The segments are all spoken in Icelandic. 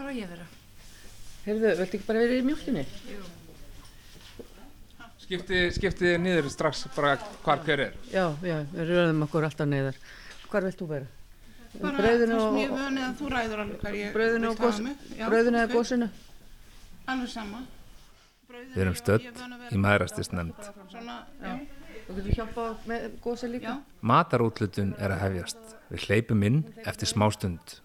Hvað á ég að vera? Heyrðu, viltu ekki bara verið í mjölkinni? Skipti, skipti niður strax bara hvar hver er. Já, já, við röðum okkur alltaf neyðar. Hvar vilt þú vera? Bara sem og- ég vöni að þú ræður alveg hvað ég Brauðinu vil og hafa mig. Já, brauðinu eða ok. gósinu? Alveg sama. Brauðinu, Við erum stödd er að í maðurastisnefnd. Svona, já, Þú getur hjálpað með gósi líka? já. Matarútlutun er að hefjast. Við hleypum inn eftir smástund.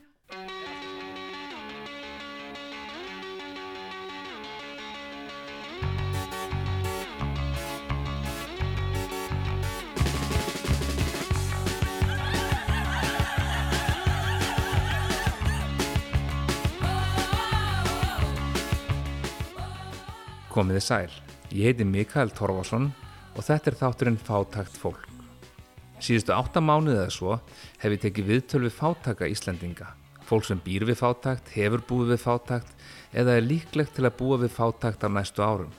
Komiði sæl. Ég heiti Mikael Torfason og þetta er þátturinn Fátakt fólk. Síðustu átta mánuðið eða svo hef ég tekið viðtöl við fátaka Íslendinga. Fólk sem býr við fátakt, hefur búið við fátakt eða er líklegt til að búa við fátakt á næstu árum.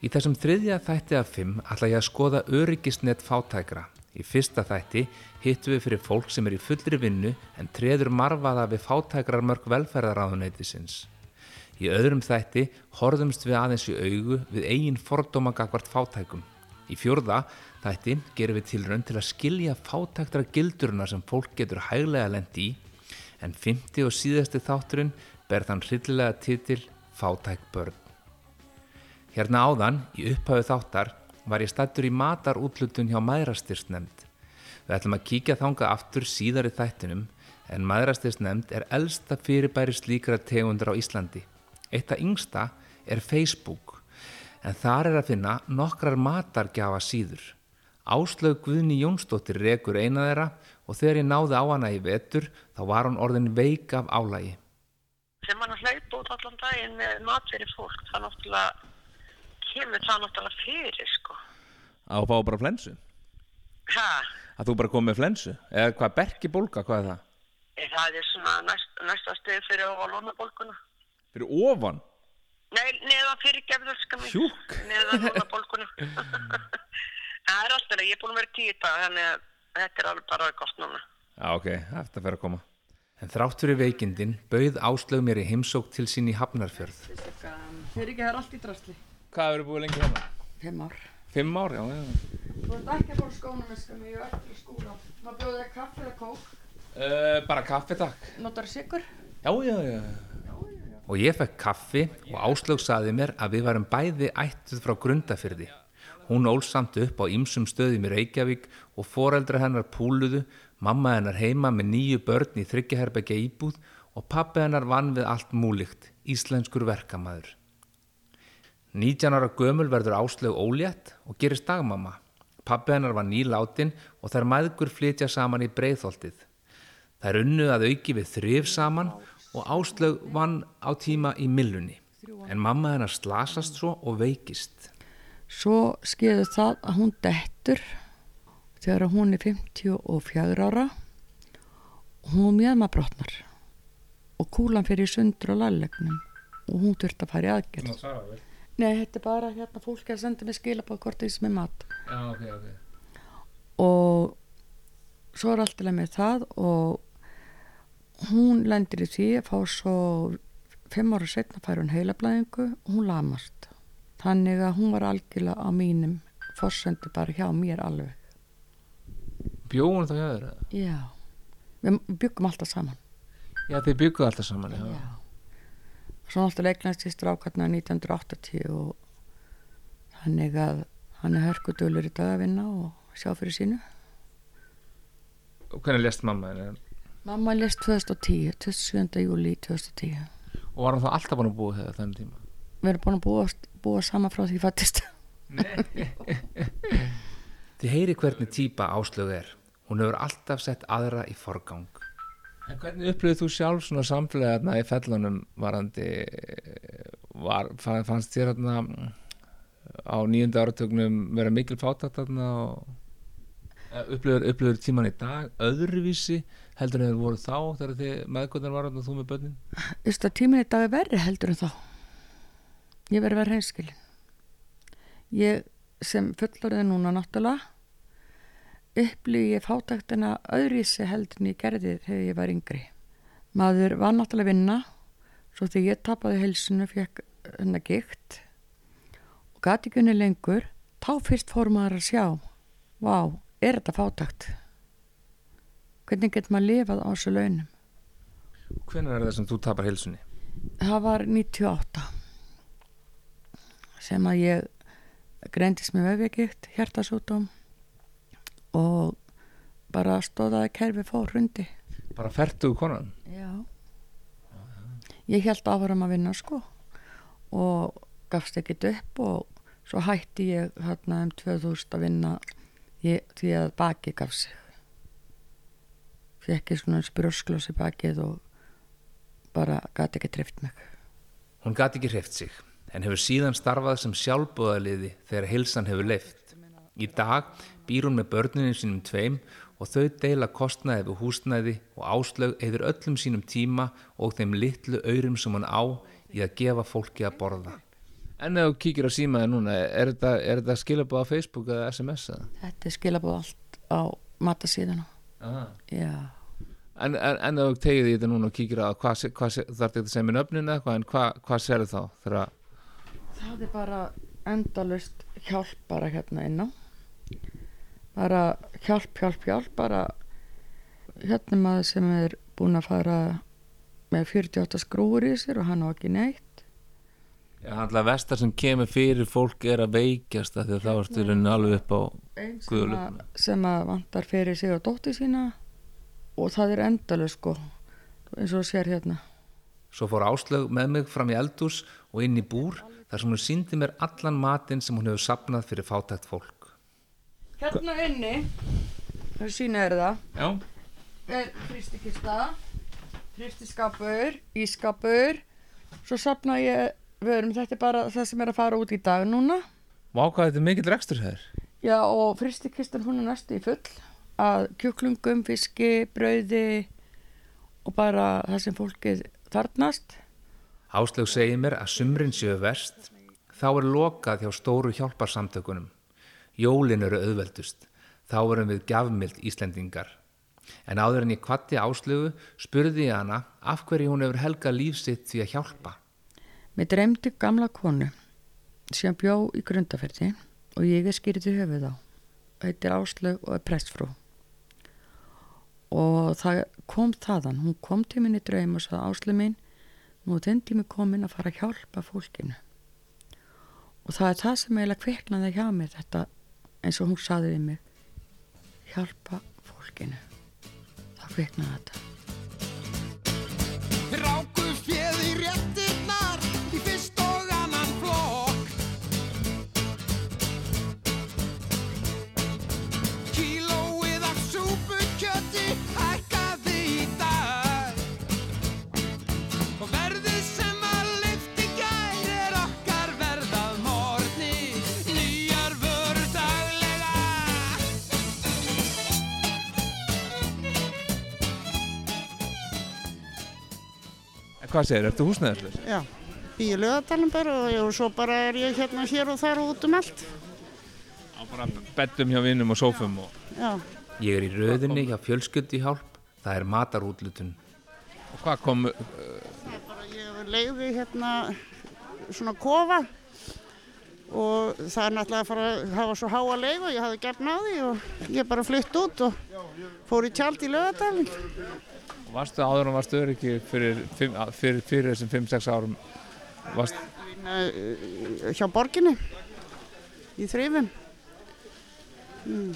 Í þessum þriðja þætti af fimm ætla ég að skoða öryggisnet fátækra. Í fyrsta þætti hittum við fyrir fólk sem er í fullri vinnu en treður marfaða við fátækrar mörg velferðaráðuneytisins. Í öðrum þætti horfðumst við aðeins í augu við eigin fordóma gagvart fátækum. Í fjórða þætti gerum við tilraun til að skilja fátæktra gilduruna sem fólk getur hæglega lendi í en fymti og síðasti þátturinn ber þann hryllilega titil Fátæk börn. Hérna áðan, í upphafi þáttar, var ég stættur í matarútlutun hjá maðurastyrstnemnd. Við ætlum að kíkja þangað aftur síðar í þættinum en maðurastyrstnemnd er elsta fyrirbæri slíkra tegundur á Íslandi. Eitt af yngsta er Facebook en þar er að finna nokkrar matargjafa síður. Áslaug Guðni Jónsdóttir rekur eina þeirra og þegar ég náði á hana í vetur þá var hún orðin veik af álægi. sem hann að hlaupa út allan daginn með mat fyrir fólk, það náttúrulega kemur það náttúrulega fyrir, sko. Að fá bara flensu? Ha, Að þú bara komið með flensu? Eða hvað, berki bólka, hvað er það? það er svona næst, næsta stið fyrir að lónabólkuna. Fyrir ofan? Nei, neðan fyrir gefðurska mig. Hjúk. Neðan lónabólkuna. það er alltaf, ég er búin að vera tíu dag, þannig að þetta er alveg bara gott núna. Já, ok, þetta fer að koma. En þrátt fyrir veikindin bauð Áslaug mér í heimsók til sín í Hafnarfjörð. Þeir ekki, það er allt í drasli. Hvað hefur búið lengi hérna? Fimm ár. Fimm ár, já, já. Þú ert ekki að fóra skóna með skam, ég er að skúra. Má bjóða þér kaffi eða kók? Uh, bara kaffi, takk. Notar sigur? Já, já, já. Og ég fekk kaffi og Áslaug saði mér að við varum bæði ættuð frá grundafyrði. Hún ól samt upp á ýmsum stöðum í Reykjavík og foreldra hennar púluðu, mamma hennar heima með nýju börn í þryggjaherbergja íbúð og pappi hennar vann við allt múlikt, íslenskur verkamæður. 19 ára gömul verður Áslaug ólétt og gerist dagmamma. Pappi hennar var nýláttinn og þær mæðgur flytja saman í breiðholtið. Þær unnu að auki við þrif saman og Áslaug vann á tíma í millunni. En mamma hennar slasast svo og veikist. Svo skeiði það að hún dettur þegar hún er 54 ára og hún mjöðma brotnar og kúlan fyrir í sundur á lallegnum og hún þurfti að fara í aðgerð. Nei, þetta er bara hérna fólk að senda mig skilabóð hvort því sem er mat Já, ok, ok. og svo er allt í lagi með það og hún lendir í því að fá svo fimm ára setna fær hún heilablæðingu og hún lamast þannig að hún var algjörlega á mínum fórsendu bara hjá mér alveg Bjóðum það hjá þér? já, við byggum alltaf saman Já, þið bygguðu alltaf saman, já. já svo náttúrulega eignast í strákarna 1980 og þannig að hann er hörkudölur í dag að vinna og sjá fyrir sínu Og hvernig lest mamma henni? Mamma lest 2010, 27. júli 2010 Og var hann þá alltaf búin að búa þegar þennan tíma? við erum búin að búa, búa saman frá því ég fættist Þið heyri hvernig típa Áslaug er. Hún hefur alltaf sett aðra í forgang. En hvernig upplöðið þú sjálf svona samfélagið í fellunum varandi, var, fa- fannst þér hérna á nýjunda áratögnum vera mikil fátakt hérna og upplöður tíman í dag öðruvísi heldur en þeir voru þá þegar þið meðgöndar var hérna þú með börnin? Þú veist að tíminn í dag er verri heldur en þá. Ég verði verið reynskilin ég sem fullorðið núna náttúrulega upplýði ég fátæktina öðrísi heldur en ég gerði þegar ég var yngri. Maður var náttúrulega að vinna svo þegar ég tapaði helsinu fekk hennar gikt og gati ekki unni lengur þá fyrst fór maður að sjá vá, er þetta fátakt hvernig getur maður lifað á þessu launum Hvenær er það sem þú tapar heilsunni? það var 98 sem að ég greindist með vefjagikt, hjertasútum og bara stóðaði kerfi fór hundi Bara fertuðu konan? Já. Ég held áfram að vinna sko og gafst ekkit upp og svo hætti ég hérna um 2000 að vinna ég, því að baki gaf sig. Fekk ég svona sprjósklós í bakið og bara gati ekki trift mig. Hún gati ekki hreift sig, en hefur síðan starfað sem sjálfbúðaliði þegar heilsan hefur leift. Í dag býr hún með börnunum sínum tveim og þau deila kostnaði við húsnæði og áslög eður öllum sínum tíma og þeim litlu aurum sem hann á í að gefa fólki að borða. En ef þú kíkir á símaði núna, er þetta, er þetta skilabóð á Facebook eða SMS eða? Þetta er skilabóð allt á matasíðuna. Aha. Já. En, en, en ef þú tegir því þetta núna og kíkir á hvað, hvað, þarf þetta að segja mér nöfnin eða eitthvað, en hvað, hvað sér þá? Þegar, Það er bara endalust hjálp bara hérna inn á. Bara hjálp, hjálp, hjálp, bara hérna er maður sem er búinn að fara með 48 skrúur í sér og hann á ekki neitt. Já, handla vestar sem kemur fyrir fólk er að veikjast af því að ertu í rauninni alveg upp á Einn sem, að- sem að vantar fyrir sig og dóttir sína og það er endalust sko, eins og þú sér hérna. Svo fór Áslaug með mig fram í eldús og inn í búr þar sem hún síndi mér allan matinn sem hún hefur sapnað fyrir fátækt fólk. Hérna inni, það sína er það, Já. er fristikista, fristiskapur, ískapur, svo sapna ég vörum, þetta er bara það sem er að fara út í dag núna. Vá hvað þetta er mikill rekstur hér. Já og fristikistan hún er næstu í full að kjúklungum, fiski, brauði og bara það sem fólkið þarnast. Áslaug segir mér að sumrin séu verst, þá er lokað hjá stóru hjálparsamtökunum. Jólin eru auðveldust, þá erum við gjafmild Íslendingar. En áður en ég kvatti Áslaugu spurði ég hana af hverju hún hefur helga lífsitt því að hjálpa. Mér dreymdi gamla konu sem bjó í grundaferði og ég er skýrið í höfuð á. Heitir Áslaug og er prestfrú. Og það kom þaðan, hún kom til minni draum og sagði Áslaug mín, nú er þinn tími komin að fara að hjálpa fólkinu. Og það er það sem eiginlega kviknaði hjá mér þetta, eins og hún saði við mig, hjálpa fólkinu. Það kviknaði þetta. Ráku fjöð í hvað segir, ertu húsnæðislega? Já, í lögadalum bara og, svo bara er ég hérna hér og þar og út um allt. Á bara beddum hjá vinnum og sófum og... Já, Ég er í röðinni hjá fjölskyldi hjálp, það er matarútlutun. Og hvað kom, það er bara ég leiði hérna svona kofa og það er náttúrulega að fara að hafa svo háa leið og ég hafði gefn á því og ég bara flytt út og fór í tjald í lögadalum. Varstu áður og varstu öryggi fyrir, að- fyrir, fyrir þessum 5-6 árum? Varst, uh, hjá borginni í þrifum. Mm,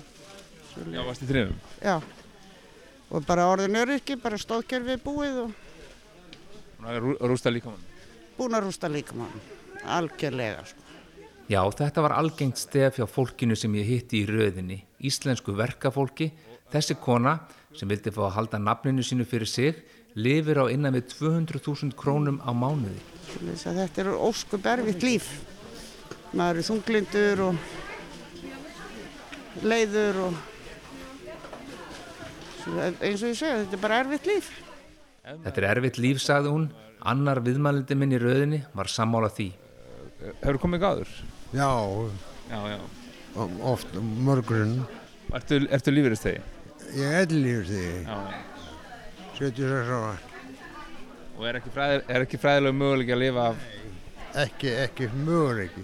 já, varstu í þrifum? já, og bara orðin öryrki, bara stóðkerfið búið og rú, rústa líka mann. búin að rústa líka mann, algjörlega sko. Já, þetta var algengt stef hjá fólkinu sem ég hitti í röðinni, íslensku verkafólki. Þessi kona, sem vildi fá að halda nafninu sínu fyrir sig, lifir á innan við 200.000 krónum á mánuði. Þetta er óskup erfitt líf. Maður er þunglindur og leiður og Svo eins og ég segja, þetta er bara erfitt líf. Þetta er erfitt líf, sagði hún. Annar viðmælindi minn í röðinni var sammála því. Hefur komið gáður? Já, Já, já. oft mörgurinn. Ertu, ertu lífuristegi? Ég er lífur því, Já. 76 ára. Og er ekki, fræði, er ekki fræðilega möguleiki að lifa af Ekki, ekki möguleiki.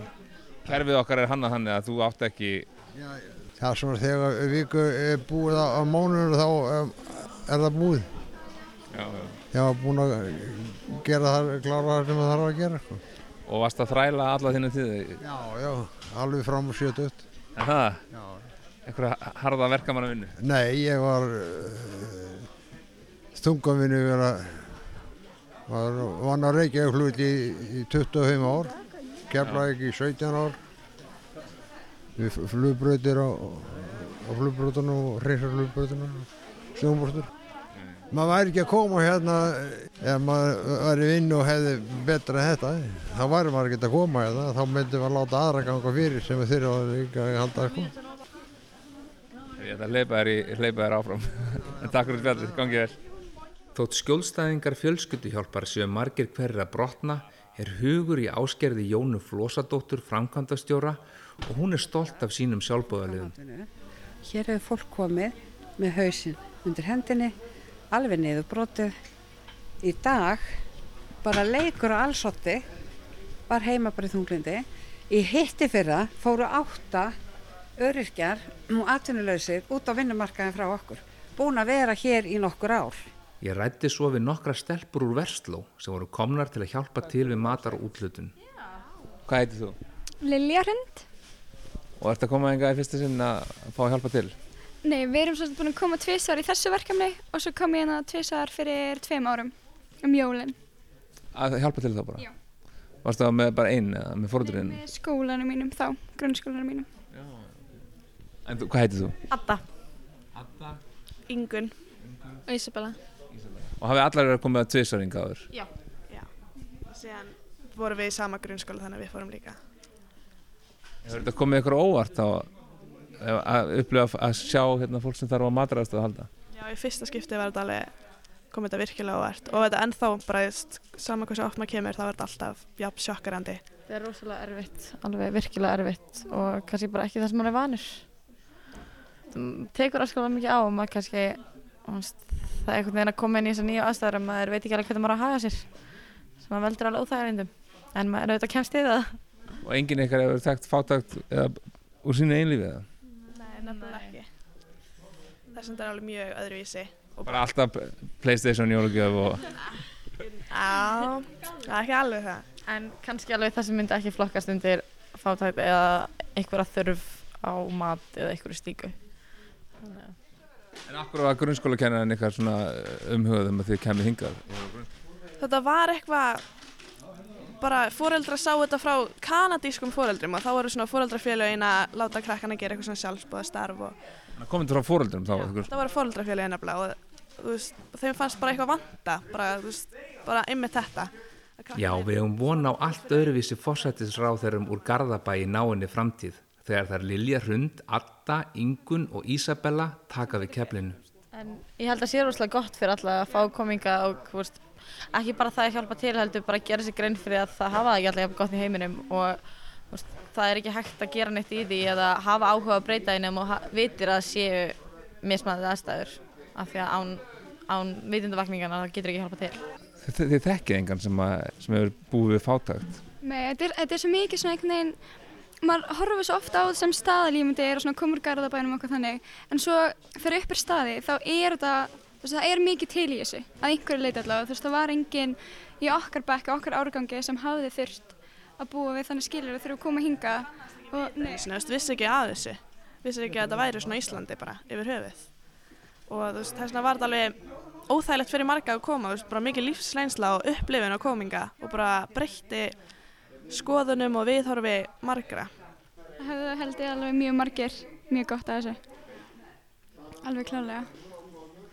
kerfið okkar er hannað þannig að þú átt ekki Það er svona þegar viku er búið á, mánuður þá um, er það búið. já, já. Ég var búinn að gera það, klára það sem það þarf að gera. Sko. og varst að þræla alla þínu tíði Já, já, alveg fram á 70. en það, Já. Einhverja harða verkamanna vinnu Nei, ég var stungavinni vera var vann að reykja hlut í, í 25 ár keflaði ekki í 17 ár. Við flugbröðir á, á flugbröðunum og reysar flugbröðunum snjómbortur maður væri ekki að koma hérna ef maður væri vinn og hefði betra þetta þá væri maður ekki að koma hérna þá myndi maður láta aðra ganga fyrir sem eru líka að halda að koma Ég ætla að hleypa þér, í, hleypa þér áfram en takk fyrir spjallið, gangið vel Þótt skjólstæðingar fjölskylduhjálpar séu margir hverjir að brotna er hugur í áskerði Jónu Flósadóttur framkvæmdastjóra og hún er stolt af sínum sjálfbóðaliðum Hér hefur fólk komið með hausinn undir hendinni, alveg niður brotið. Í dag bara leikur á allsotti, var heima bara í þunglindi. Í hitti fyrra fóru átta öryrkjar og atvinnuleysir út á vinnumarkaðin frá okkur. Búin að vera hér í nokkur ár. Ég rætti svo við nokkra stelpur úr Versló sem voru komnar til að hjálpa til við matar og útlutun Hvað heitir þú? Lilja Hrund. Og ert að koma enga í fyrsta sinn að fá að hjálpa til? Nei, við erum svo sem búin að koma tvisar í þessu verkefni og svo kom ég hérna tvisar fyrir tveim árum um jólinn. Að hjálpa til þá bara? Já. Varstu það með bara einn eða með fórhundurinn? Með skólanum mínum þá, grunnskólanum mínum. En þú, hvað heitir þú? Adda, Adda Ingun Og Isabella. Og hafið allar verið að koma með tvisaringa áður? Já, já og síðan vorum við í sama grunnskóla þannig að við fórum líka Hefur þetta komið ykkur á óvart þá ef- að upplifa að sjá hérna, fólk sem þarf á mataræðstöð að halda? Já, í fyrsta skipti var þetta alveg kom þetta virkilega óvart og þetta ennþá bara veist, sama hversu oft maður kemur þá er þetta alltaf jafn sjokkarandi Það er rosalega erfitt, alveg virkilega erfitt og kannski bara ekki það sem maður er vanur. Það tekur aðskilja mikið á og maður kannski, það er einhvern veginn að koma inn í þessar nýju aðstæður að maður veit ekki alveg hvernig maður á að haga sér. Sem maður veldur alveg óþægjarindum. En maður auðvitað kemst í það. Og enginn ykkar hefur þekkt fátakt eða úr sínu einlífið eða? Nei, nefnilega ekki þetta er alveg mjög öðruvísi og Bara alltaf Playstation jólugjöf og Já, það er ekki alveg það En kannski alveg það sem myndi ekki flokkast undir fátækt eða einhverja þörf á mat eða einhverju stíku. Að- En akkur var grunnskólakennarinn ykkar svona umhugað um að þið kemur hingað? Þetta var eitthvað bara fóreldra sá þetta frá kanadískum fóreldrum og þá voru svona fóreldrafélögin að láta krakkana gera eitthvað svona sjálfsbúða starf og Þannig að komið frá fóreldrum þá? ykkur- það voru fóreldrafélögin nefnilega og þú veist, þeim fannst bara eitthvað vanta bara, veist, bara ymmið þetta Að Já, við höfum von á allt öðruvísi fórsættisráþerum úr Garðabæ í náinni framtíð þegar þær Lilja Hrund, Adda, Ingun og Ísabella taka við keflinu. En ég held að sé rosalega gott fyrir alla að fá kominga og veist, ekki bara það að hjálpa til heldur bara að gera sér grein fyrir að það hafa það ekki alltaf gott í heiminum og veist, það er ekki hægt að gera neitt í því eða hafa áhuga að breyta einum og vitir að séu mismæðið aðstæður af því að án, án vitundavakningana það getur ekki hjálpa til. Þið, þið þekkið engan sem, að, sem hefur búið við fátakt. Nei, þetta er, þetta er svo mikið svona einhvern veginn, maður horfur svo ofta á þetta sem staðalímyndir og svona komur garðabænum og eitthvað þannig, en svo fyrir uppur staði þá er þú veist, það er mikið til í þessu, að einhverju leiti allavega, þú veist, það var enginn í okkar bekka, okkar árgangi sem hafði þurft að búa við þannig skilur þegar við komum hinga og nei, þú veist, vissi ekki að þessu vissi ekki að þetta væri svona Íslandi bara yfir höfuð. Og þú veist, þess vegna var þetta alveg óþægilegt fyrir marga að koma, þú veist, bara mikið lífsleinsla og upplifin á kominga og bara breytti skoðunum og viðhorfi margra? Það held ég alveg mjög margir mjög gott að þessu, alveg klálega.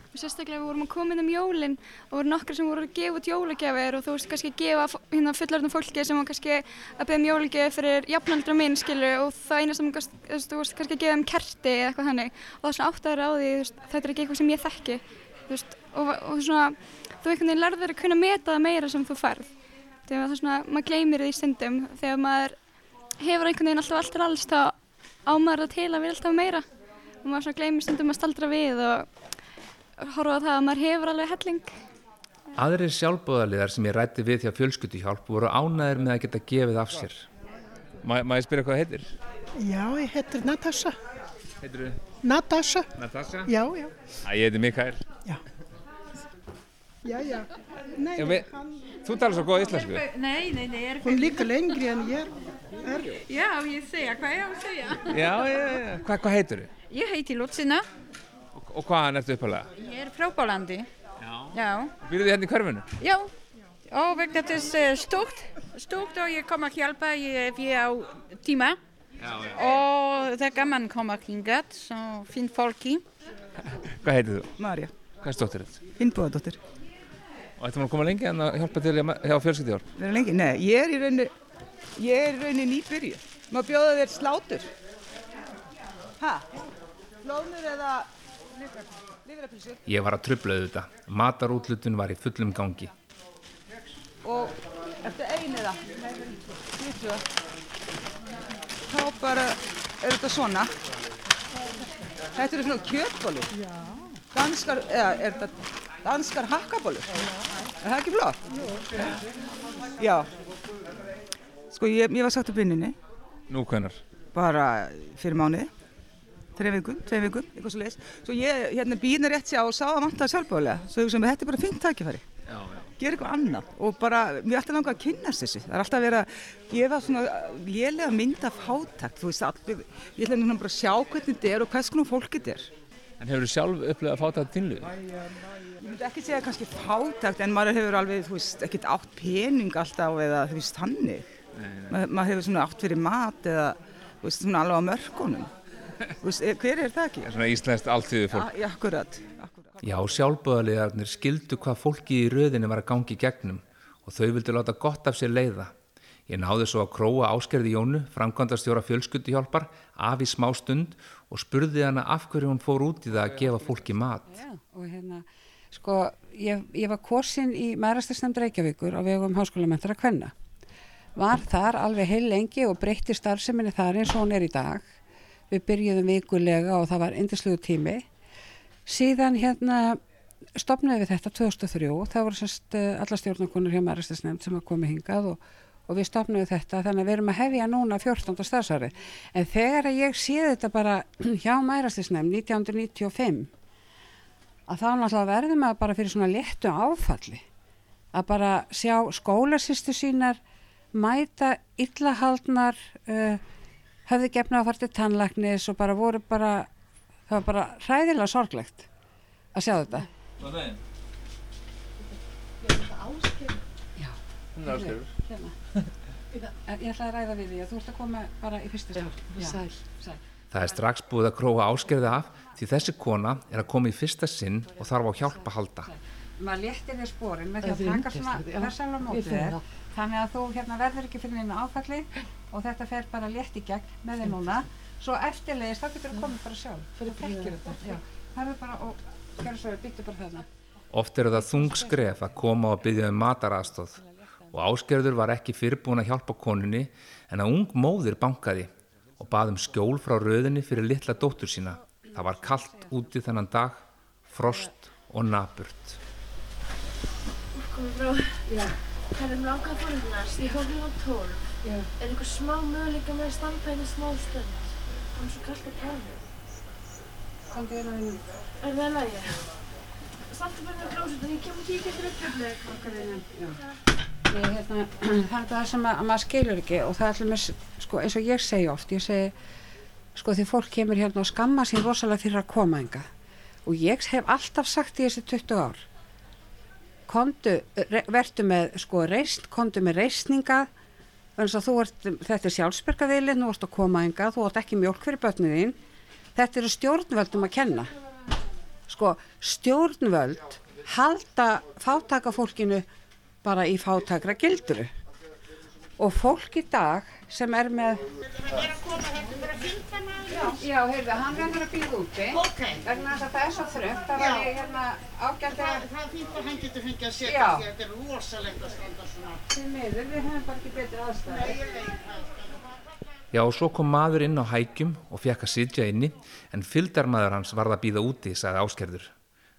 Og sérstaklega við vorum að koma inn um jólinn og voru nokkri sem voru að gefa út jólagjafir og þú veist kannski að gefa hérna fullorðnum fólki sem var kannski að beða um jólagjafir fyrir jafnaldra minn skilur og það eina sem gast, þú veist, kannski að gefa um kerti eða eitthvað þannig. Og það er svona áttæður á því veist, þetta er ekki eitthvað sem ég þekki veist, og, og svona þú einhvern veginn lærður að kunna meta það meira sem þú færð það er svona, maður gleymir því stundum þegar maður hefur einhvern veginn alltaf allt til alls þá á maður það til að vilja alltaf meira og maður svona gleymir stundum að staldra við og horfa það að maður hefur alveg helling Aðrir sjálfbóðaliðar sem ég rætti við hjá fjölskyttuhjálp voru ánæðir með að geta gefið af sér. Má, má ég spyrja hvað það heitir? Já, ég heitir Natasha. Heitir þú? Natasha. Natasha? Já, já. Æ, ég heiti Mikael. Já, já. Nei, Já, við, þú talar svo góða íslensku. Nei, nei, nei. Er hún líka lengri en ég er. Já, ég segja, hvað ég á að segja? Já, já, já. Hvað, hvað heitir þú? Ég heiti Lutsina. Og hvaðan ertu uppalega? Ég er frá Bálandi. Já. Já. Býrðu þið hérna í hverfinu? Já. Og vegna þess uh, stort, stort og ég kom að hjálpa ég, ef ég á tíma. Já, já. Og það er gaman að koma hingað, svo finn fólki. Hvað heitir þú? Marja. Hvað er stóttir þetta? Finnbúðadóttir. Og ættum við að koma lengi en að hjálpa til hjá fjölskyttuhjálp? Það er lengi? Nei, ég er í rauninni, ég er í rauninni nýbyrju. Má bjóða þér slátur. Hæ? Flóðnur eða livrapilsu? Ég var að trubla þetta. Matarútlutun var í fullum gangi. Og eftir einu eða? Tvítru. Þá bara er þetta svona. Þetta eru svona kjötbólur. Já. Danskar, eða er þetta danskar hakkabólur? Er það ekki flott? Já. Sko ég, ég var sagt upp vinninni Nú hvernar? bara fyrir mánuði. Þrei vikum, tvei vikum, eitthvað svo leiðis. Svo ég hérna býðna rétt sér og sá að vanta sjálfbóðlega. Svo ég sem þetta er bara fint tækifæri. Gera eitthvað annað og bara, mér er alltaf langað að kynnast þessu. Það er alltaf verið að gefa svona lélega mynd af hátakt. Þú veist, allir, ég ætla hérna bara að sjá hvernig þetta er og hvers konar fólk þetta er. En hefur þú sjálf upplegað að fá þetta þig? Ég myndi ekki segja kannski fátakt en maður hefur alveg, þú veist, ekkert átt pening alltaf eða þú veist, þannig. Ma, maður hefur svona átt fyrir mat eða, þú veist, svona alveg á mörkunum. Þú veist, er- hver er það ekki? Svona íslenskt alltíðu fólk. Ja, akkurat. Já, sjálfbóðaliðarnir skildu hvað fólki í röðinni var að gangi gegnum og þau vildu láta gott af sér leiða. Ég náði svo að króa áskerði Jónu, framkvæmdastjóra fjölskylduhjálpar, af í smá stund og spurði hana af hverju hún fór út í það að gefa fólki mat. Já, og hérna, sko, ég, ég var kosin í maðurastastemd Reykjavíkur á vegum háskólamentara Kvenna. Var þar alveg heil lengi og breytti starfseminni þar eins og hún er í dag. Við byrjuðum vikulega og það var indisluðu tími. Síðan hérna stopnaði við þetta 2003, það voru sérst uh, alla stjórnakonur hjá maðurastastemd sem að komi hingað og, og við stopnaði þetta þannig að við erum að hefja núna 14. starfsárið. En þegar að ég sé þetta bara hjá maðurastastemd 1995 að þá náttúrulega verðum við bara fyrir svona léttu áfalli að bara sjá skólasýstu sínar mæta illahaldnar uh, höfðu gefna að fara til tannlæknis og bara voru bara það var bara hræðilega sorglegt að sjá þetta Hvað er það? Já. Hún er áskerður. Hérna. Ég ætla að ræða við því að þú ert að koma bara í fyrsta stjórn. sæl. sæl. Það er strax búið að króa áskerði af því þessi kona er að koma í fyrsta sinn og þarf á hjálp að halda. Maður léttir þér sporin með því Það að taka svona yndislegt, já. versal á Ég móti finn þér það. þannig að þú hérna verður ekki fyrir neina áfalli og þetta fer bara létt í gegn með þér núna svo eftirlegist þá getur þú komið bara sjálf þú þekkir þetta það er bara og gerðu svo býttu bara þarna Oft eru það þung skref að koma og byggja um mataraðstóð og áskerður var ekki fyrirbúin að hjálpa konunni en að ung móðir bankaði og bað um skjól frá röðinni fyrir litla dóttur sína. Það var kallt úti þennan dag, frost og naburt. Komum frá. Já. Það er langar fórhundinast. Ég kom hérna á tólf. Já. Er eitthvað smá möguleika með að standa hérna smá stund? Það er svo kallt að kæða. Komdu inn á einu. Er það lægi? Standa bara með klósetin. Ég kem og kíkja. Já. Ég, hérna, það er það sem að, að maður skilur ekki og það er allir með, sko, eins og ég segi oft, ég segi, sko því fólk kemur hérna og skamma sín rosalega fyrir að koma enga og ég hef alltaf sagt í þessi 20 ár, komdu, re, vertu með, sko, reist, komdu með reisninga, þannig að þú ert, þetta er sjálfsbergaðilin, þú ert að koma enga, þú ert ekki mjólk fyrir börnið þín, þetta eru stjórnvöldum að kenna, sko, stjórnvöld halda fátaka fólkinu bara í fátakra gilduru og fólk í dag sem er með Já, heyrðu, hann verður að býða úti. Vegna þess að það er svo þröngt það var ég hérna ágætt Það, er fínt að hann getur fengið að setja því að þetta er rosalegt að standa svona. Við höfum bara ekki betri aðstæði Nei, ég veit það. Já, og svo kom maður inn á hækjum og fekk að sitja inni, en fylgdarmaður hans varð að býða úti, sagði áskerður.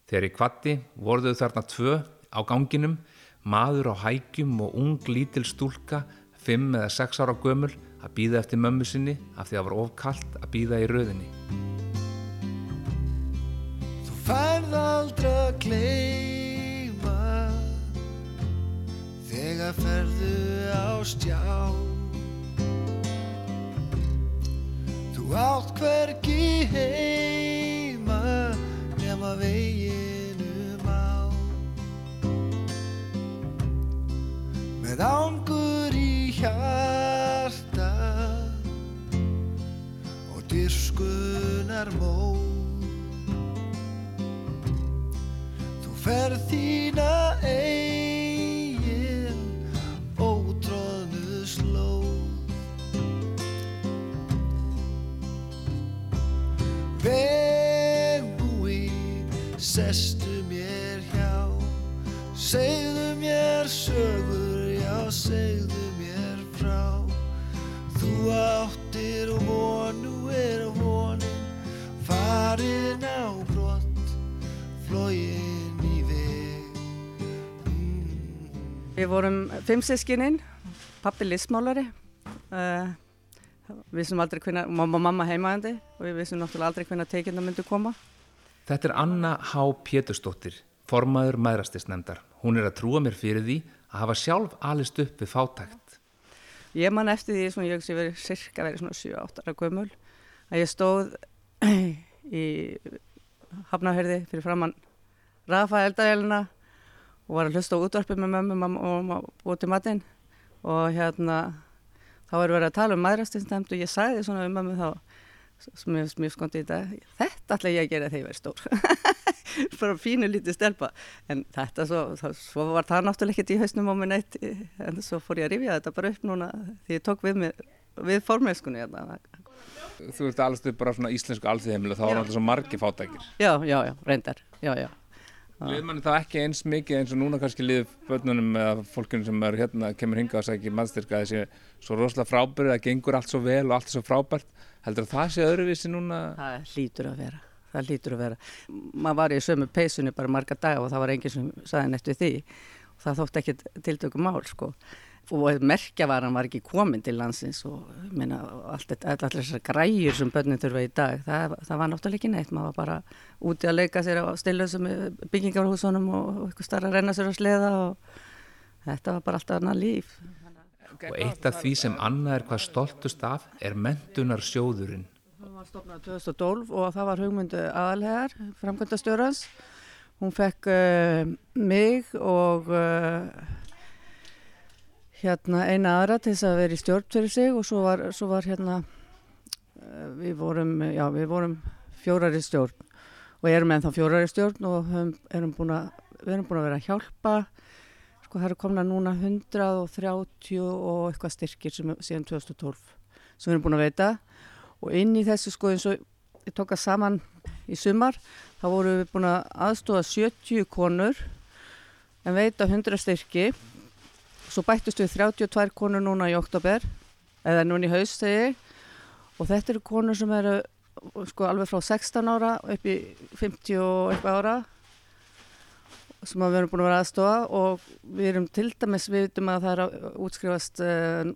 Þegar ég kvatti, voruðu þarna tvö, Á ganginum, maður á hækjum og ung lítil stúlka, fimm eða sex ára gömul, að býða eftir mömmu sinni af því að var ofkallt að býða í röðinni. Þú færð aldrei að gleyma Þegar ferðu á stjá Við vorum fimm sískininn, pappi listmálari, uh, við vissum aldrei hvernig, mamma mamma heimaðandi og við vissum náttúrulega aldrei hvernig teikina myndi koma. Þetta er Anna H. Pétursdóttir, formaður maðurastisnefndar. Hún er að trúa mér fyrir því að hafa sjálf alist upp við fátækt. Ég man eftir því, svona, ég hugsi verið cirka verið svona 7-8 ára gömul, að ég stóð í hafnahörði fyrir framann Rafa eldavélina og var að hlusta á útvarpið með mömmu mam- og mamma út í matinn og hérna þá var verið að tala um maðurastinsnefnd og ég sagði svona um mömmu þá sem ég mjög skondi í dag þetta ætla ég að gera þegar ég verið stór bara fínu lítið stelpa en þetta svo, svo var það náttúrulega ekkert í hausnum á mig neitt en svo fór ég að rifja þetta bara upp núna því ég tók við, mig, við formelskunni hérna. Þú ert alveg bara svona íslensku alþýðheimil og þá er alltaf svo margi fátækir. já, já, já, reyndar já, já. Liður manni þá ekki eins mikið eins og núna kannski liður börnunum eða fólkunum sem er hérna, kemur hingað og sækir maðurstyrka að þessi svo rosalega frábærið, það gengur allt svo vel og allt svo frábært. Heldur að það sé öðruvísi núna? Það hlýtur að vera. Það hlýtur að vera. Maður var í sömu peysunni bara marga daga og það var enginn sem saði við því. Og það þótt ekki tiltökum mál, sko. Og merkjavaran var ekki komin til landsins og ég meina, allt allar þessar græjur sem börnin þurfa í dag, það, það var náttúrulega ekki neitt. Maður var bara úti að leika sér á stillöðsum byggingarhúsunum og eitthvað starra að renna sér á sleða og þetta var bara alltaf annað líf. Og eitt af því sem Anna er hvað stoltust af er mentunar sjóðurinn. Hún var stopnað 2012 og það var hugmyndu aðalhegar, framkvæmdastjórans. Hún fekk uh, mig og uh, hérna eina aðra til þess að vera í stjórn fyrir sig og svo var, svo var hérna, uh, við vorum, já við vorum fjórar í stjórn og erum ennþá fjórar í stjórn og höfum, erum búin að, við erum búin að vera að hjálpa. Sko það eru komna núna 130 og eitthvað styrkir sem, síðan 2012 sem við erum búin að veita. Og inn í þessu sko eins og ég tók að saman í sumar þá voru við búin að aðstóða 70 konur en veita 100 styrki svo bættist við 32 konur núna í oktober eða núna í haust ég. Og þetta eru konur sem eru sko alveg frá 16 ára upp í 50 og eitthvað ára sem við erum búin að vera aðstofa og við erum til dæmis við vitum að það er að útskrifast uh,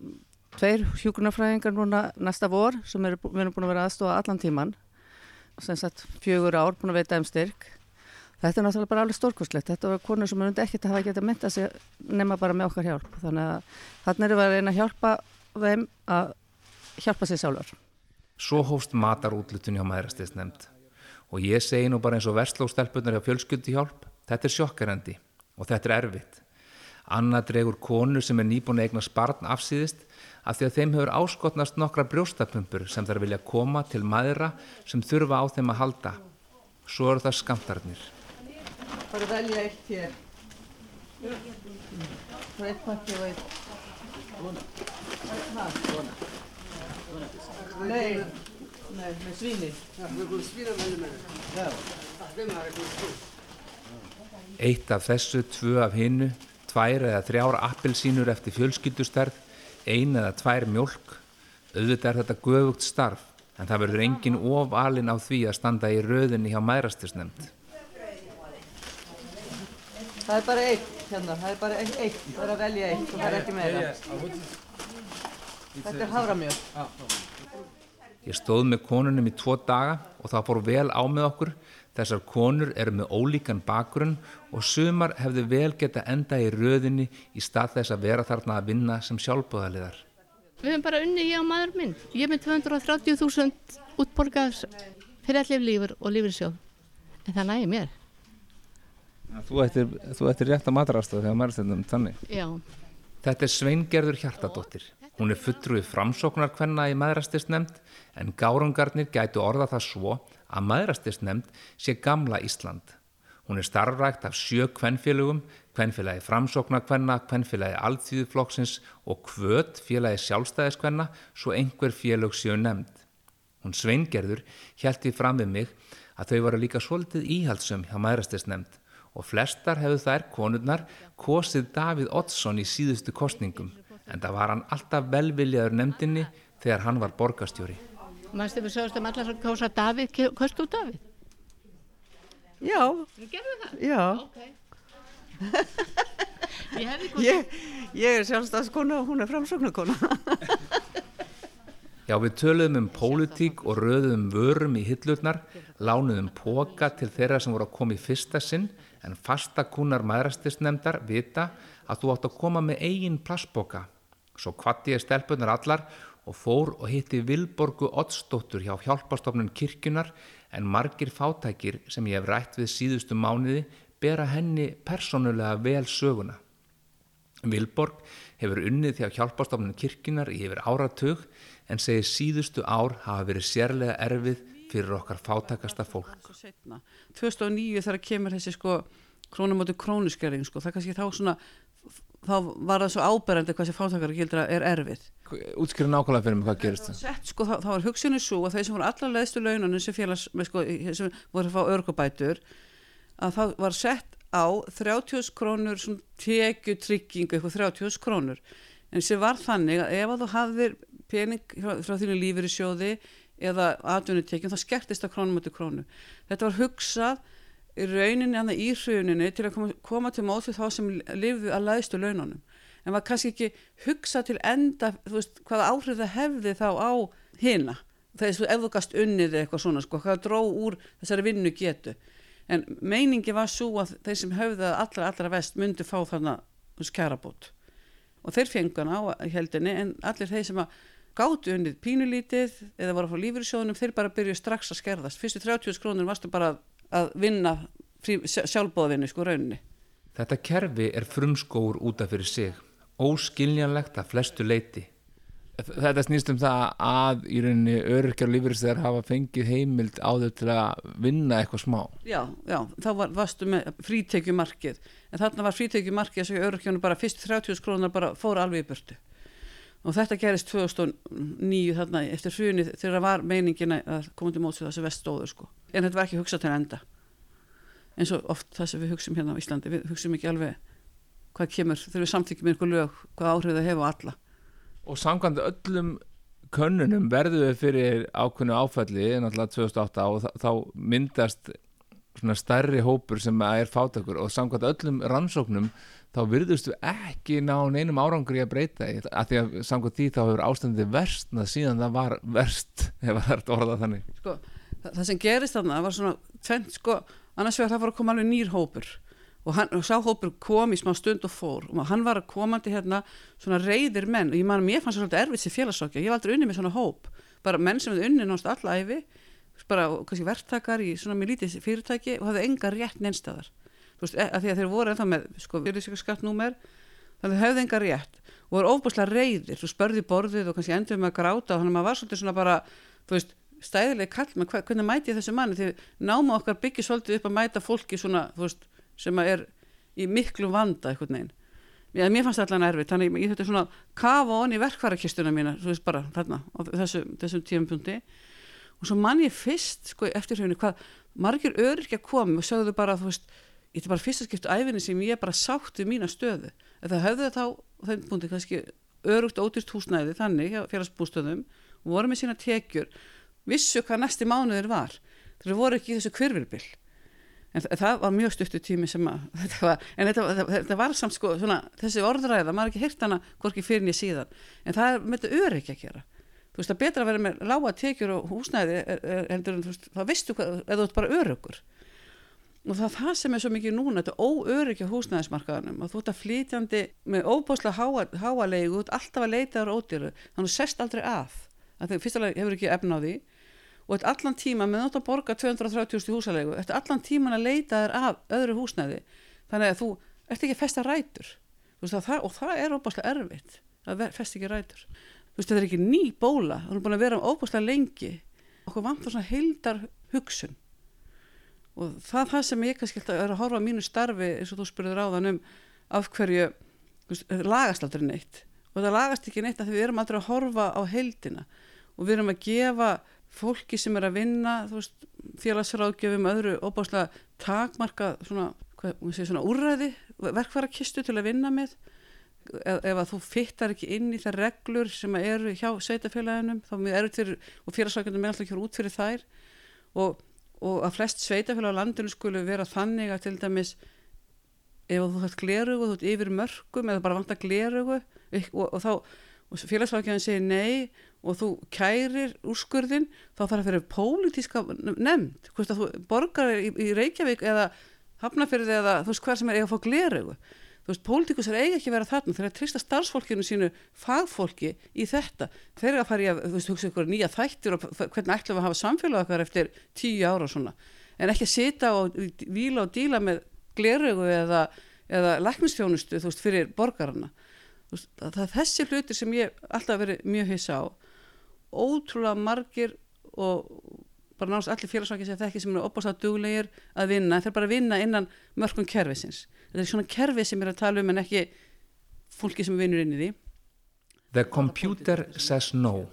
tveir hjúkunarfræðingar núna næsta vor sem er, við erum búin að vera aðstofa allan tíman sem sagt fjögur ár búin að veita um styrk þetta er náttúrulega bara alveg stórkostlegt þetta var konur sem undir ekkert að hafa getað mynda sig nema bara með okkar hjálp þannig að þannig erum við að reyna að hjálpa þeim að hjálpa sér sjálfur Svo hófst matarútlutun hjá maðurastisnefnd og ég segi nú bara eins og verslóstelpunar hjá fjölskyldi hjálp Þetta er sjokkarandi og þetta er erfitt. Anna dregur konu sem er nýbúin að eigna sparn afsýðist af því að þeim hefur áskotnast nokkra brjóstapumpur sem þær vilja koma til maðura sem þurfa á þeim að halda. Svo eru það skamtarnir. Bara velja eitt hér. Það er eitt pakki og eitt. Svona. Það, svona. Nei, nei, með svíni. Eitt af þessu, tvö af hinnu, tvær eða þrjár appelsínur eftir fjölskyldustærð, ein eða tvær mjölk. Auðvitað er þetta göfugt starf, en það verður engin ofalinn á því að standa í röðinni hjá mærastirsnefnd. Það er bara eitt hérna, það er bara eitt, eitt. það er að velja eitt og það er ekki meira. Þetta er haframjöl. Ég stóð með konunum í tvo daga og það fór vel á með okkur. Þessar konur eru með ólíkan bakgrunn og sumar hefðu vel geta enda í röðinni í stað þess að vera þarna að vinna sem sjálfbóðaliðar. Við hefum bara unni ég og maður minn. Ég er með 230.000 útborgað fyrir allir lífur og lífursjóð. En það nægir mér. Þú ættir, þú ættir rétt að matarastöðu þegar maður stundum þannig. Já. Þetta er Sveingerður Hjartadóttir. Hún er fulltrúið framsóknarkvenna í maðurastisnefnd en gárungarnir gætu orða það svo að maðurastisnefnd sé gamla Ísland. Hún er starfrækt af sjö kvennfélögum, kvennfélagi framsóknarkvenna, kvennfélagi alþýðuflokksins og kvöt félagi sjálfstæðiskvenna svo einhver félög séu nefnd. Hún Sveingerður hjælti fram við mig að þau varu líka svolítið íhaldsum hjá maðurastisnefnd og flestar hefðu þær konurnar kosið Davíð Oddsson í síðustu kostningum en það var hann alltaf velviljaður nefndinni þegar hann var borgastjóri. Mannstu við sögustum allar að kósa Davíð, kostu Davíð? Já. Þú gerðu það? Já. Ok. ég. Ég, ég er sjálfstæðskona og hún er framsóknarkona. Já, við töluðum um pólitík og röðum vörum í hillurnar, lánuðum póka til þeirra sem voru að koma í fyrsta sinn, en fastakúnar maðurastisnefndar vita að þú átt að koma með eigin plastboka. Svo kvatti ég stelpunar allar og fór og hitti Vilborgu Oddsdóttur hjá hjálpastofnun kirkjunar en margir fátækir sem ég hef rætt við síðustu mánuði bera henni persónulega vel söguna. Vilborg hefur unnið þjá hjálpastofnun kirkjunar í yfir áratug en segir síðustu ár hafa verið sérlega erfið fyrir okkar fátakasta fólk. 2009 þegar kemur þessi sko krónumóti krónuskerðing sko, það kannski þá svona þá var það svo áberandi hvað sem fátakara gildra er erfið. Útskriðu nákvæmlega fyrir mig hvað gerist það? Sett, sko, þá, þá var hugsunni svo að þeir sem voru allar leðstu launanum sem félags, með, sko, sem voru að fá örgubætur að það var sett á 30 krónur tekju tryggingu eitthvað 30 krónur en sem var þannig að ef að þú hafðir pening frá, frá þínu lífur í sjóði eða atvinnutekjum þá skertist það krónum átti krónu. Þetta var hugsað í rauninni annað í hruninu til að koma, koma til mót við þá sem lifðu að læðstu laununum. En var kannski ekki hugsað til enda veist, hvaða áhrif það hefði þá á hina? Þegar þú efðugast unnið eitthvað svona sko, hvað dró úr þessari vinnu getu en meiningi var svo að þeir sem höfðu allra allra vest myndi fá þarna skærabót og þeir fengana á heldinni en allir þeir sem að gátu unnið pínulítið eða voru að fá lífyrirsjóðunum þeir bara byrju strax að skerðast. Fyrstu 30 krónur varstu bara að vinna sjálfbóðavinnu sko rauninni. Þetta kerfi er frumskóur útaf fyrir sig. Óskiljanlegt að flestu leiti Þetta snýst um það að í rauninni öryrkjar og lífyrirstöðar hafa fengið heimild á þau til að vinna eitthvað smá. Já, já, þá var, varstu með frítekjumarkið. En þarna var frítekjumarkið að öryrkjarnu bara fyrst 30 krónar bara fóra alveg í börtu og þetta gerist 2009 þarna eftir hruni þegar það var meiningin að koma til móts við þessi vestóður sko. En þetta var ekki hugsað til enda. Eins og oft það sem við hugsim hérna á Íslandi. Við hugsim ekki alveg hvað kemur þegar við samþykjum einhver lög hvað áhrif það hefur á alla. Og samkvæmt öllum könnunum verðu við fyrir ákveðnu áfælli náttúrulega 2008 og þá myndast svona stærri hópur sem er fátakur og samkvæmt öllum rannsóknum þá virðustu ekki ná neinum árangur í að breyta að því að samkvæmt því þá hefur ástandið verst að síðan það var verst ef það er orðað þannig. Sko, það, sem gerist þarna var svona tvent sko, annars vegar það var að koma alveg nýr hópur. Og, hann, og sá hópur kom í smá stund og fór. Og hann var komandi hérna svona reyðir menn. Og ég man mér fannst það svolítið erfitt sem félagsokja, ég var aldrei unni með svona hóp. Bara menn sem hefði unni náttúrulega allæfi bara kannski verktakar í svona mjög lítið fyrirtæki og hafði enga rétt neinstæðar þú veist, að því að þeir voru ennþá með sko virðisíkaskattnúmer þannig að höfðu enga rétt og voru ofbúslega reyðir þú spörði borðið og kannski endur með að gráta þannig að maður var svolítið svona bara þú veist, stæðileg kall með hvernig mæti þessu manni? Því náma okkar byggir svolítið upp að mæta fólki svona, þú veist, sem er í miklu vanda eitthvað neginn Já, mér fannst það allan erfið, þannig ég þetta svona kafa onni verkvarakistuna mína, þú veist bara þarna, á þessu, þessum tíumpunkti og svo mann ég fyrst, sko, eftir hrjónu, hvað margir öryrkja komi og sögðu bara, þú veist, ég er bara fyrst að skipta æfinni sem ég bara sátt við mína stöðu, en það höfðu þá þeim búndi kannski örugt ódýrt húsnæði þannig, félagsbústöðum og voru með sína tekjur, vissu hvað næsti mánuðir var, þeir voru ekki í þessu kvirvilbill en þa- það var mjög stuttu tími sem að þetta var, en þetta, þetta, þetta var samt sko svona, þessi orðræða, maður ekki heyrt hana hvorki fyrir nýja síðan, en það er með þetta öryggi að gera. Þú veist, það er betra að vera með lága tekjur og húsnæði er, er, veist, þá veistu hvað, eða þú ert bara öryggur og það er það sem er svo mikið núna þetta óöryggi á húsnæðismarkaðanum að þú ert að flytjandi með óbáslega háa, háa leigu, þú ert alltaf að leita þar ódýru þannig að þú sest aldrei að því fyrstulega hefur ekki efna á því. Og þetta allan tíma með nátt að borga 230.000 húsalegu, þetta allan tíman að leita þar af öðru húsnæði. Þannig að þú ert ekki að festa rætur. Þú það, og það er óbáslega erfitt að festa ekki rætur. Þú veist, þetta er ekki ný bóla það er búin að vera óbáslega lengi. Okkur vantar svona heildar hugsun og það það sem ég kannski er að horfa á mínu starfi eins og þú spurður áðan um af hverju veist, lagast aldrei neitt. Og það lagast ekki neitt af því við erum aldrei að horfa á heildina. Og við erum að gefa fólki sem er að vinna félagsráðgjöfum öðru óbáslega takmarka svona, svona úrræði verkfærakistu til að vinna með. Ef, ef að þú fyttar ekki inn í þær reglur sem eru hjá sveitafélaginum þá er mjög erfitt fyrir, og félagsráðgjöfum er alltaf ekki út fyrir þær. Og, og að flest sveitafélag á landinu skulu vera þannig að til dæmis ef þú þarf glerugu, þú ert yfir mörgum eða bara vantar glerugu og, og þá og félagsráðgjöfum segir nei og þú kærir úrskurðin þá þarf að fyrir pólitíska nefnd hvort að þú borgar í, í Reykjavík eða Hafnafyrði eða þú veist hver sem er eiga að fá glerugu þú veist, pólitíkusar eiga ekki að vera þarna. Þeir að trista starfsfólkinu sínu fagfólki í þetta, þeir eru að fara í að þú veist, hugsa ykkur nýja þættir og hvernig ætlum við að hafa samfélag okkar eftir tíu ára og svona, en ekki að sita og víla og díla með glerugu eða, eða læknistjónustu þú veist, fyrir borgarana. Þú veist, það er þessi hlutir sem ég alltaf verið mjög hissa á ótrúlega margir og bara náttúrulega allir félagsvækja sem þekki sem eru opast duglegir að vinna, þeir bara vinna innan mörgum kerfisins. Þetta er svona kerfi sem er að tala um en ekki fólki sem vinnur inn í því. The computer says no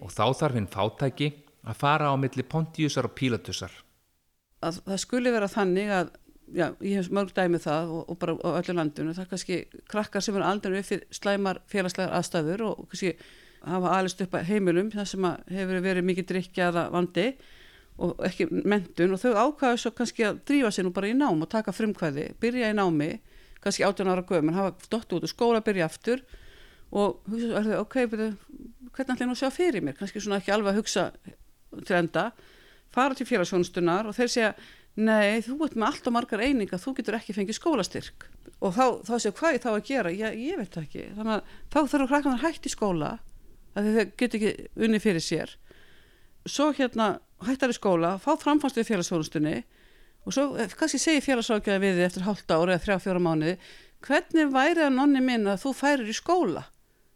og þá þarf hinn fátæki að fara á milli Pontiusar og Pílatusar. Að það skuli vera þannig að, já, ég hef mörg dæmið það og, og bara á öllu landinu, það er kannski krakkar sem eru aldrei upp fyrir slæmar félagslegar aðstæður og kannski hafa alist upp að heimilum það sem hefur verið mikið drikjaða vandi og ekki mentun og þau ákvæðu svo kannski að drífa sér nú bara í nám og taka frumkvæði, byrja í námi kannski 18 ára gömur, hafa dottu út úr skóla, byrja aftur og hugsa, þau, ok, byrju, hvernig ætla ég nú að sjá fyrir mér, kannski svona ekki alveg að hugsa til enda, fara til félagsjónustunar og þeir segja, nei, þú ert með allt og margar eininga, þú getur ekki fengið skólastyrk. Og þá, þá segja, hvað er þá að gera, já, ég veit það ekki, þannig að þá þarf krakkanar hægt í skóla, að þau getur ekki unni fyrir sér. Svo hérna hættar í skóla, fá framfannst við félagsfjónustunni og svo eh, kannski segir félagsfjónustunni við þið eftir hálft ári eða þrjá fjóra mánuði hvernig væri að nonni minn að þú færir í skóla?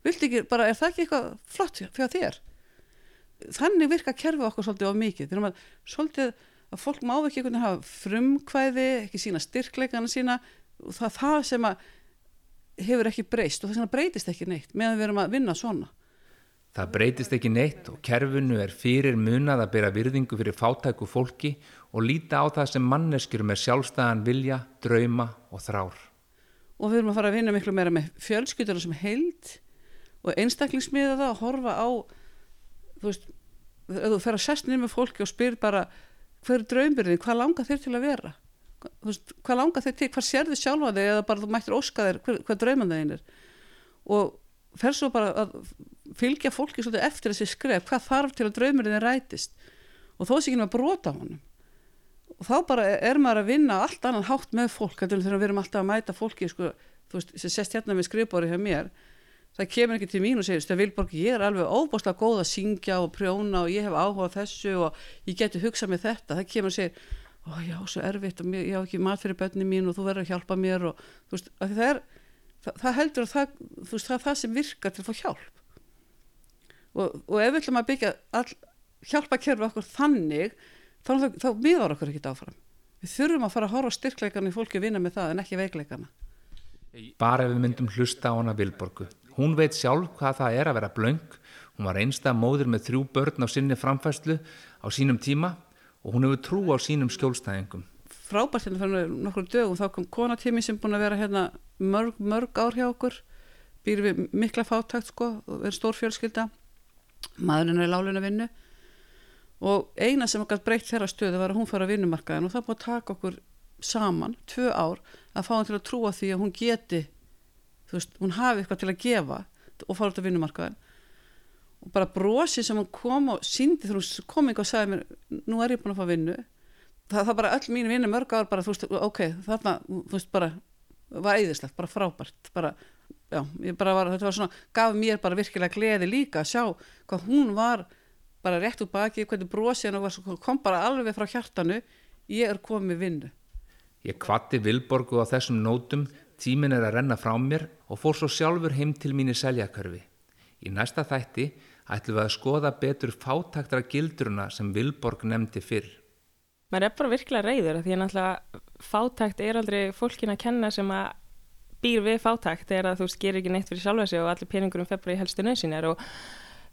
Viltu ekki, bara er það ekki eitthvað flott fyrir þér? Þannig virka kerfið okkur svolítið of mikið. Þegar maður svolítið að fólk má ekki einhvern veginn hafa frumkvæði ekki sína styrkleikana sína og það það sem hefur ekki breyst og það breytist ekki neitt meðan við erum að vinna svona Það breytist ekki neitt og kerfinu er fyrir munað að bera virðingu fyrir fátæku fólki og líta á það sem manneskjur með sjálfstæðan vilja, drauma og þrár. Og við erum að fara að vinna miklu meira með fjölskylduna sem heild og einstaklingsmiða það að horfa á, þú veist, þú fer að sestnið með fólki og spyr bara hver er draumbyrðin, hvað langar þeir til að vera? Veist, hvað langar þeir til, hvað sér þið sjálfa þig eða bara þú mættir óska þeir, hver, hvað drauman þeir er? Og fer svo bara að fylgja fólki svolítið eftir þessi skref hvað þarf til að draumurinn er rætist. Og þó sé ekki að brota honum. Og þá bara er maður að vinna allt annan hátt með fólk þegar við erum alltaf að mæta fólki sko, þú veist, sem sest hérna með skrifbóri hjá mér. Það kemur ekki til mín og segir Vilborg, ég er alveg óbúslega góð að syngja og prjóna og ég hef áhuga þessu og ég geti hugsað með þetta. Það kemur og segir, ó já, svo erfitt og ég hafa ekki mat fyrir bönni mín og þú verður að hjálpa mér og þú veist, það er það, það heldur að það, veist, það er það sem virkar til að fá hjálp og, og ef við ætlum að byggja all, hjálpa kerfi okkur þannig þá, þá miðar okkur ekkit áfram. Við þurfum að fara að horfa styrkleikarna í fólki að vinna með það en ekki veikleikana. Bara ef við myndum hlusta á hana Vilborgu. Hún veit sjálf hvað það er að vera blöng hún var einstað móður með þrjú börn á sinni framfæslu á sínum tíma og hún hefur trú á sínum skjólstæðingum. Frábært hérna fyrir nokkur dögum. Þá kom konatími sem búin að vera hérna mörg, mörg ár hjá okkur. Býr við mikla fátækt sko og er stór fjölskylda maðurinn er í láluna vinnu og eina sem okkar breytt þeirra stöðu var að hún fara að vinnumarkaðin og það búið að taka okkur saman, tvö ár að fá hann til að trúa því að hún geti þú veist, hún hafi eitthvað til að gefa og fara út á vinnumarkaðin og bara brosi sem hún kom og síndi þegar hún kom eitthvað og sagði mér nú er ég búin að fá vinnu. Það, það bara öll mínu vinnu mörg ár bara þú veist, ok, þarna, þú veist, bara var eðislegt, bara frábært bara, já, ég bara var, þetta var svona gaf mér bara virkilega gleði líka að sjá hvað hún var bara rétt úr baki, hvernig brosi hennar var svo- kom bara alveg frá hjartanu ég er komið vinnu Ég kvatti Vilborgu á þessum nótum, tímin er að renna frá mér og fór svo sjálfur heim til mín í seljakörfi. Í næsta þætti ætlum við að skoða betur fátaktra gildruna sem Vilborg nefndi fyrr. maður er bara virkilega reyður af því að náttúrulega fátækt er aldrei fólkin að kenna sem að býr við fátækt er að þú veist gerir ekki neitt fyrir sjálfa sig og allir peningurum februar í helstu nöðsynjar og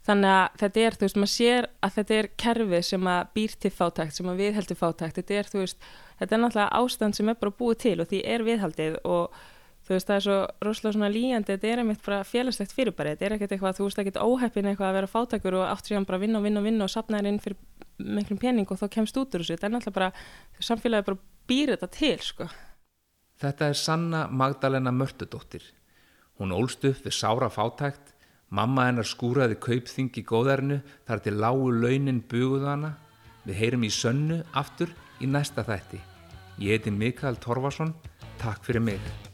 þannig að þetta er, þú veist, maður sér að þetta er kerfi sem að býr til fátækt sem að viðheldur fátækt, þetta er, þú veist þetta er náttúrulega ástand sem er bara búið til og því er viðhaldið og þú veist, það er svo rosalega svona líjandi, þetta er einmitt bara félagslegt fyrirbæri, þetta er ekkert eitthvað, þú veist, ekkert óheppin eitthvað að vera fátækur og átt síðan bara að vinna og vinna og vinna og sapna þér inn fyrir miklum pening og þá kemst út úr þessu, þetta er náttúrulega bara, samfélagi bara býr þetta til, sko. Þetta er Sanna Magdalena Mörtudóttir. Hún ólst upp við sára fátækt, mamma hennar skúraði kaupþing í góðærinu þar til lágu launin buguðu hana. Við heyrum í sönnu aftur í næsta þætti. Ég heiti Mikael Torfason, takk fyrir mig.